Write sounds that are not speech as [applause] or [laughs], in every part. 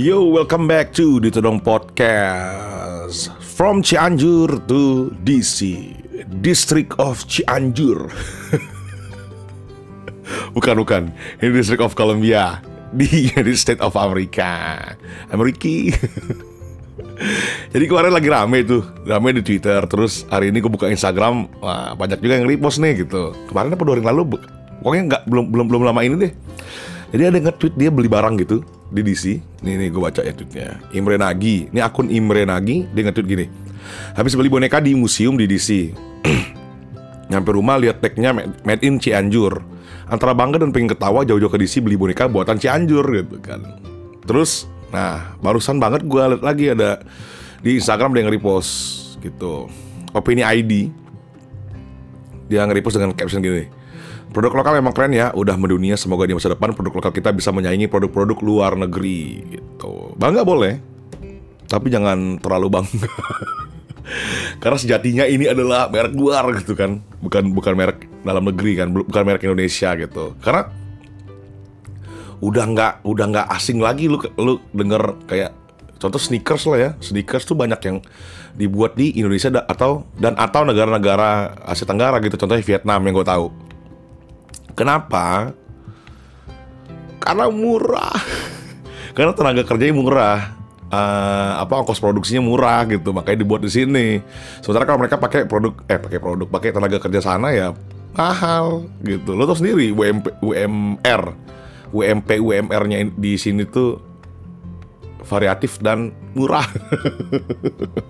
Yo, welcome back to Ditodong Podcast. From Cianjur to DC District of Cianjur. [laughs] Bukan, bukan. Ini District of Columbia. [laughs] Di United States of America. Ameriki. [laughs] Jadi kemarin lagi rame tuh Rame di Twitter. Terus hari ini gue buka Instagram. Wah banyak juga yang repost nih gitu. Kemarin apa dua hari lalu? Pokoknya nggak belum belum belum lama ini deh Jadi ada nge-tweet dia beli barang gitu di DC. Nih nih gue baca ya tweetnya. Imre Nagi. Ini akun Imre Nagi dia nge-tweet gini. Habis beli boneka di museum di DC. [clears throat] Nyampe rumah lihat tagnya made in Cianjur. Antara bangga dan pengen ketawa jauh-jauh ke DC beli boneka buatan Cianjur gitu kan. Terus, nah barusan banget gue lihat lagi ada di Instagram dia nge-repost gitu. Opini ID. Dia nge-repost dengan caption gini. Produk lokal memang keren ya, udah mendunia. Semoga di masa depan produk lokal kita bisa menyaingi produk-produk luar negeri gitu. Bangga boleh, tapi jangan terlalu bangga. [laughs] Karena sejatinya ini adalah merek luar gitu kan, bukan bukan merek dalam negeri kan, bukan merek Indonesia gitu. Karena udah nggak udah nggak asing lagi lu lu denger kayak contoh sneakers lah ya, sneakers tuh banyak yang dibuat di Indonesia atau dan atau negara-negara Asia Tenggara gitu, contohnya Vietnam yang gue tahu Kenapa? Karena murah. [laughs] Karena tenaga kerjanya murah. Uh, apa ongkos produksinya murah gitu. Makanya dibuat di sini. Sementara kalau mereka pakai produk eh pakai produk pakai tenaga kerja sana ya mahal gitu. Lo tau sendiri WMP UMR UMP UMR-nya di sini tuh variatif dan murah.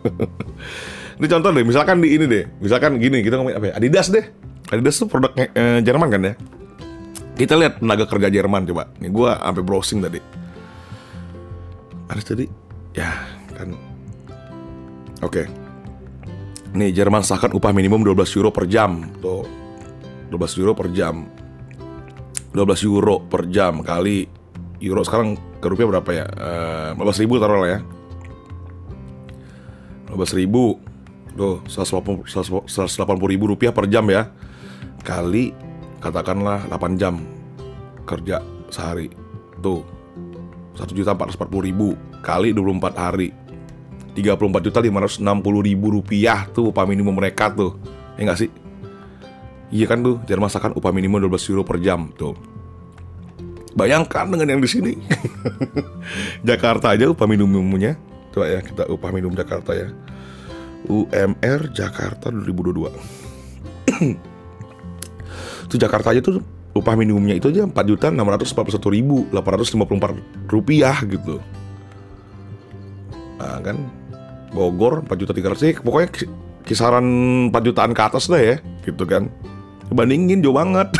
[laughs] Ini contoh deh misalkan di ini deh. Misalkan gini kita ngomongin apa ya? Adidas deh. Adidas tuh produk eh, Jerman kan ya kita lihat tenaga kerja Jerman coba. Nih gue sampai browsing tadi. Ada tadi? Ya kan. Oke. Okay. Nih Jerman sahkan upah minimum 12 euro per jam. Tuh. 12 euro per jam. 12 euro per jam kali euro sekarang ke rupiah berapa ya? Uh, 15 ribu taruh lah ya. 15 ribu Tuh 180, 180 ribu rupiah per jam ya Kali katakanlah 8 jam kerja sehari. Tuh satu juta empat ratus ribu kali 24 hari. 34 juta 560 ribu rupiah tuh upah minimum mereka tuh. Ya nggak sih? Iya kan tuh Jerman masakan upah minimum 12 euro per jam tuh. Bayangkan dengan yang di sini. [laughs] Jakarta aja upah minimumnya. Coba ya kita upah minimum Jakarta ya. UMR Jakarta 2022 [clears throat] itu Jakarta aja tuh upah minimumnya itu aja 4 juta 641 ribu 854 rupiah gitu. Nah kan Bogor 4 juta 300 sih pokoknya kisaran 4 jutaan ke atas lah ya gitu kan. Bandingin jauh banget. [laughs]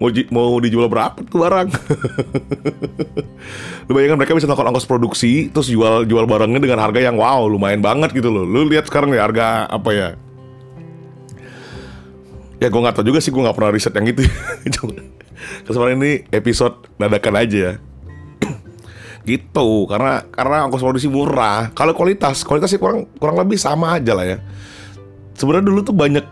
Mau, mau dijual berapa tuh barang? [laughs] Lu bayangkan mereka bisa nongkrong ongkos produksi terus jual jual barangnya dengan harga yang wow lumayan banget gitu loh. Lu lihat sekarang ya harga apa ya ya gue nggak tahu juga sih gue nggak pernah riset yang itu. [laughs] Kesempatan ini episode dadakan aja ya. [clears throat] Gitu karena karena ongkos produksi murah. Kalau kualitas kualitasnya kurang kurang lebih sama aja lah ya. Sebenarnya dulu tuh banyak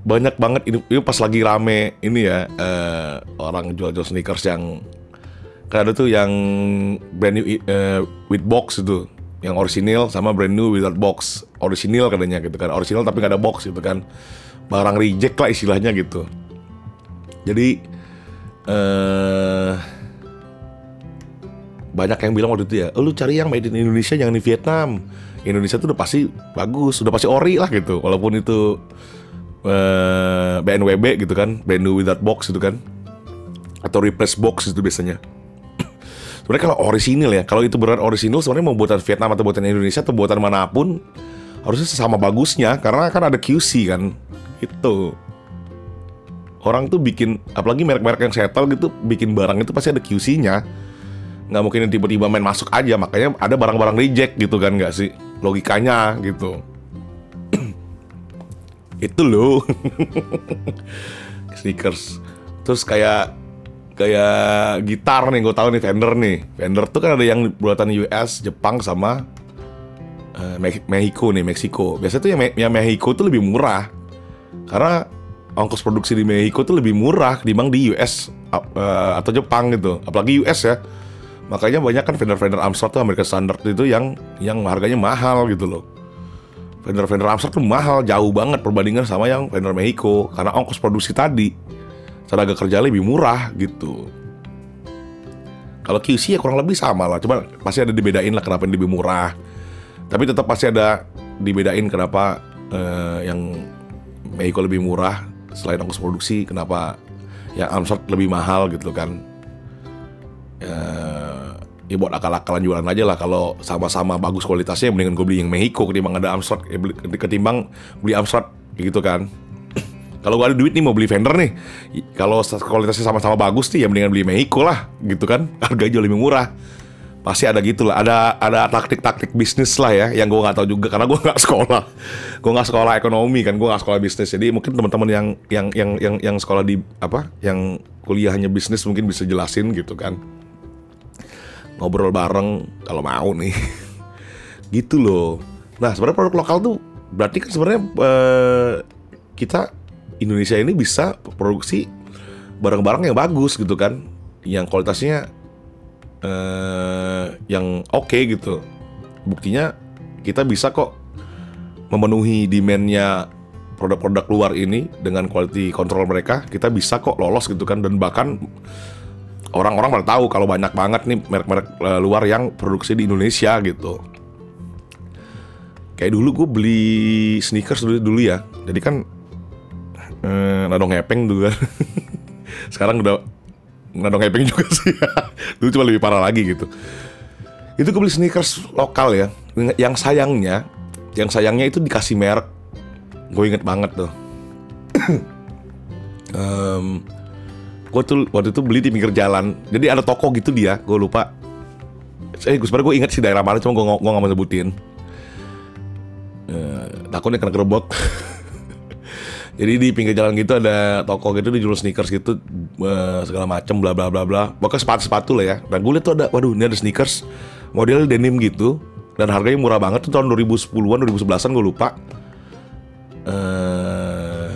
banyak banget ini, ini pas lagi rame ini ya uh, orang jual-jual sneakers yang kayak ada tuh yang brand new uh, with box itu. Yang orisinil sama brand new without box. Orisinil katanya gitu kan orisinil tapi nggak ada box gitu kan barang reject lah istilahnya gitu. Jadi eh banyak yang bilang waktu itu ya oh, lu cari yang made in Indonesia jangan di Vietnam. Indonesia tuh udah pasti bagus udah pasti ori lah gitu. Walaupun itu eh, BNWB gitu kan brand new without box gitu kan atau replace box itu biasanya. [clears throat] Sebenarnya kalau orisinil ya kalau itu benar orisinil sebenarnya mau buatan Vietnam atau buatan Indonesia atau buatan mana pun harusnya sama bagusnya. Karena kan ada QC kan itu. Orang tuh bikin apalagi merek-merek yang settle gitu bikin barang itu pasti ada QC-nya nggak mungkin tiba-tiba main masuk aja makanya ada barang-barang reject gitu kan nggak sih? Logikanya gitu. [clears throat] Itu loh. [laughs] Sneakers. Terus kayak kayak gitar nih gue tahu nih vendor nih. Vendor tuh kan ada yang buatan US Jepang sama uh, Mexico nih Meksiko biasanya tuh yang, yang Mexico tuh lebih murah karena ongkos produksi di Mexico tuh lebih murah dibanding di US uh, atau Jepang gitu. Apalagi US ya. Makanya banyak kan vendor-vendor Amstrad tuh Amerika Standard itu yang yang harganya mahal gitu loh. Vendor-vendor Amstrad tuh mahal jauh banget perbandingan sama yang vendor Mexico. Karena ongkos produksi tadi tenaga kerja lebih murah gitu. Kalau QC ya kurang lebih sama lah. Cuma pasti ada dibedain lah kenapa yang lebih murah. Tapi tetap pasti ada dibedain kenapa uh, yang Mexico lebih murah selain ongkos produksi kenapa ya Amstrad lebih mahal gitu kan? Ya, ya buat akal-akalan jualan aja lah. Kalau sama-sama bagus kualitasnya mendingan gue beli yang Mexico ketimbang ada Amstrad ya, ketimbang beli Amstrad gitu kan. [clears throat] Kalau gue ada duit nih mau beli vendor nih. Kalau kualitasnya sama-sama bagus nih ya mendingan beli Mexico lah gitu kan. Harga jauh lebih murah pasti ada gitu lah. Ada ada taktik-taktik bisnis lah ya yang gue nggak tahu juga karena gue nggak [laughs] sekolah. Gue nggak sekolah ekonomi kan gue nggak sekolah bisnis. Jadi mungkin teman-teman yang yang yang yang yang sekolah di apa yang kuliahnya bisnis mungkin bisa jelasin gitu kan. Ngobrol bareng kalau mau nih. [laughs] Gitu loh. Nah sebenarnya produk lokal tuh berarti kan sebenarnya eh, kita Indonesia ini bisa produksi barang-barang yang bagus gitu kan. Yang kualitasnya uh, yang oke okay gitu. Buktinya kita bisa kok memenuhi demandnya produk-produk luar ini dengan quality control mereka, kita bisa kok lolos gitu kan dan bahkan orang-orang pada tahu kalau banyak banget nih merek-merek uh, luar yang produksi di Indonesia gitu. Kayak dulu gue beli sneakers dulu dulu ya, jadi kan eh, nadong ngepeng dulu kan. [laughs] Sekarang udah nggak dong Epeng juga sih. [laughs] Dulu cuma lebih parah lagi gitu. Itu gue beli sneakers lokal ya. Yang sayangnya yang sayangnya itu dikasih merek. Gue inget banget tuh. [coughs] Um, gue tuh waktu itu beli di pinggir jalan. Jadi ada toko gitu dia gue lupa. Eh gue sebenarnya gue inget sih daerah mana cuma gue gue gak mau sebutin. Uh, takutnya kena kerebok [laughs] Jadi di pinggir jalan gitu ada toko gitu dijual sneakers gitu uh, segala macem bla bla bla bla. Pokoknya sepatu sepatu lah ya. Dan gue liat tuh ada, waduh ini ada sneakers model denim gitu dan harganya murah banget tuh tahun 2010-an 2011-an gue lupa. Uh,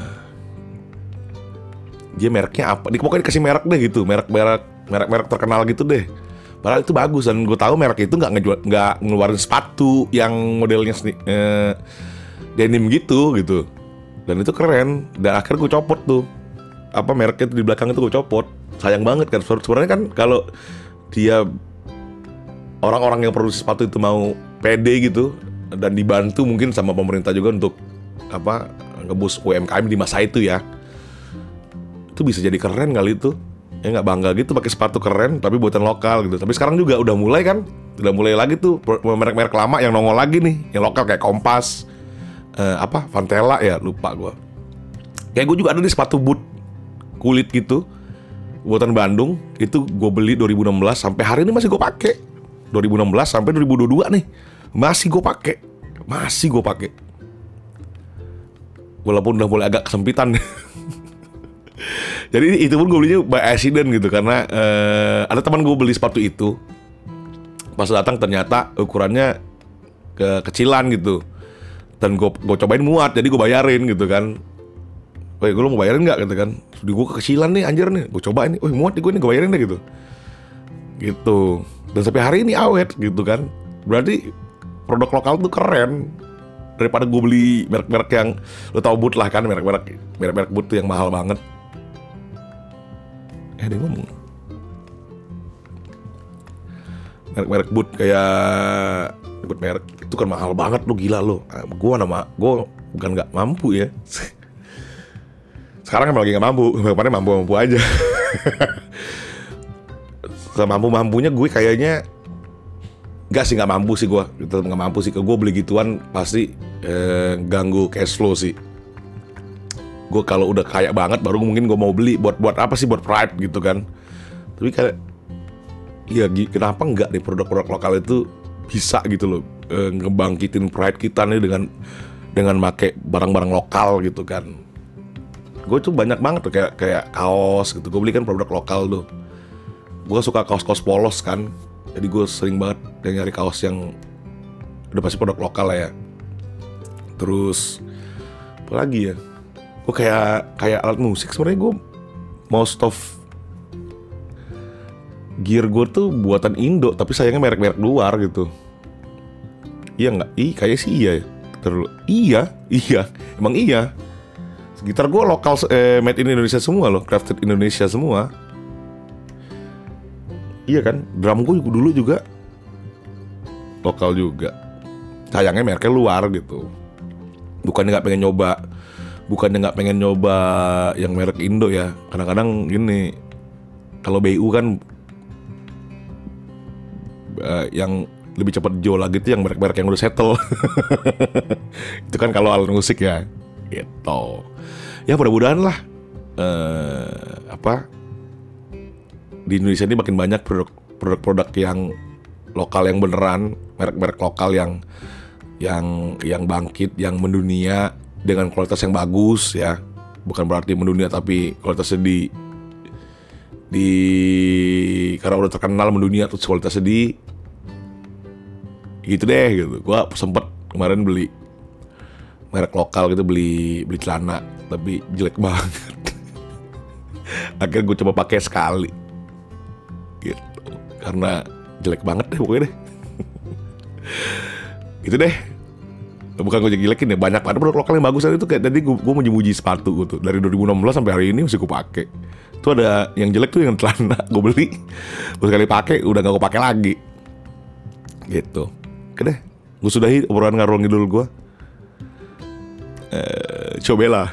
dia mereknya apa? Di pokoknya dikasih merek deh gitu, merek merek merek merek terkenal gitu deh. Padahal itu bagus dan gue tahu merek itu nggak ngejual nggak ngeluarin sepatu yang modelnya uh, denim gitu gitu dan itu keren. Dan akhirnya gue copot tuh. Apa mereknya di belakang itu gue copot. Sayang banget kan sebenarnya kan kalau dia orang-orang yang produksi sepatu itu mau pede gitu dan dibantu mungkin sama pemerintah juga untuk apa ngebus UMKM di masa itu ya. Itu bisa jadi keren kali itu. Ya nggak bangga gitu pakai sepatu keren tapi buatan lokal gitu. Tapi sekarang juga udah mulai kan? Udah mulai lagi tuh merek-merek lama yang nongol lagi nih yang lokal kayak Kompas uh, apa? Vantela ya lupa gue kayak gue juga ada di sepatu boot kulit gitu buatan Bandung. Itu gue beli 2016 sampai hari ini masih gue pakai. 2016 sampai 2022 nih masih gue pakai. Masih gue pakai. Walaupun udah mulai agak kesempitan. [laughs] Jadi itu pun gue belinya by accident gitu karena uh, ada teman gue beli sepatu itu. Pas datang ternyata ukurannya kekecilan gitu dan gue gue cobain muat jadi gue bayarin gitu kan Woi, gue mau bayarin nggak gitu kan? Di gue kekecilan nih anjir nih, gue cobain nih, woi muat nih gue nih gue bayarin deh gitu. Gitu. Dan sampai hari ini awet gitu kan. Berarti produk lokal tuh keren daripada gue beli merek-merek yang lo tau boot lah kan merek-merek merek-merek boot tuh yang mahal banget. Eh dia ngomong. Merek-merek boot kayak ikut merek itu kan mahal banget lu gila lu. Ah, gue nama gue bukan nggak mampu ya. Sekarang emang lagi nggak mampu kemarin mampu mampu aja. Mampu mampunya gue kayaknya nggak sih nggak mampu sih gue tetap nggak mampu sih ke gue beli gituan pasti eh, ganggu cash flow sih. Gue kalau udah kaya banget baru mungkin gue mau beli buat buat apa sih buat pride gitu kan. Tapi kayak ya kenapa nggak di produk-produk lokal itu bisa gitu loh e, ngebangkitin pride kita nih dengan dengan make barang-barang lokal gitu kan. Gue tuh banyak banget tuh kayak kayak kaos gitu. Gue beli kan produk lokal tuh. Gue suka kaos-kaos polos kan. Jadi gue sering banget nyari kaos yang udah pasti produk lokal lah ya. Terus apa lagi ya? Gue kayak kayak alat musik sebenarnya gue most of gear gue tuh buatan Indo tapi sayangnya merek-merek luar gitu. Iya nggak? Ih kayak sih iya terlalu iya [laughs] iya. Emang iya. Gitar gue lokal eh, made in Indonesia semua loh. Crafted Indonesia semua. Iya kan? Drum gue dulu juga. Lokal juga. Sayangnya mereknya luar gitu. Bukannya nggak pengen nyoba bukannya nggak pengen nyoba yang merek Indo ya. Kadang-kadang gini kalau BU kan uh, yang lebih cepat jual lagi itu yang merek-merek yang udah settle. [laughs] Itu kan kalau alat musik ya. Gitu. Ya mudah-mudahan lah uh, apa di Indonesia ini makin banyak produk-produk yang lokal yang beneran, merek-merek lokal yang yang yang bangkit, yang mendunia dengan kualitas yang bagus ya. Bukan berarti mendunia tapi kualitasnya di di karena udah terkenal mendunia terus kualitasnya di gitu deh gitu. Gua sempet kemarin beli merek lokal gitu beli beli celana tapi jelek [laughs] banget. Akhirnya gue coba pakai sekali. Gitu. Karena jelek banget deh pokoknya deh. [laughs] Itu deh. Bukan gue jelekin ya banyak ada produk lokal yang bagus. Itu kayak tadi gue, gue muji sepatu gitu dari 2016 sampai hari ini masih gue pakai. Itu ada yang jelek tuh yang [laughs] celana gue beli. Gue sekali pakai udah gak gue pakai lagi. Gitu oke deh gue sudahi obrolan ngarung ngidul gue eh, coba lah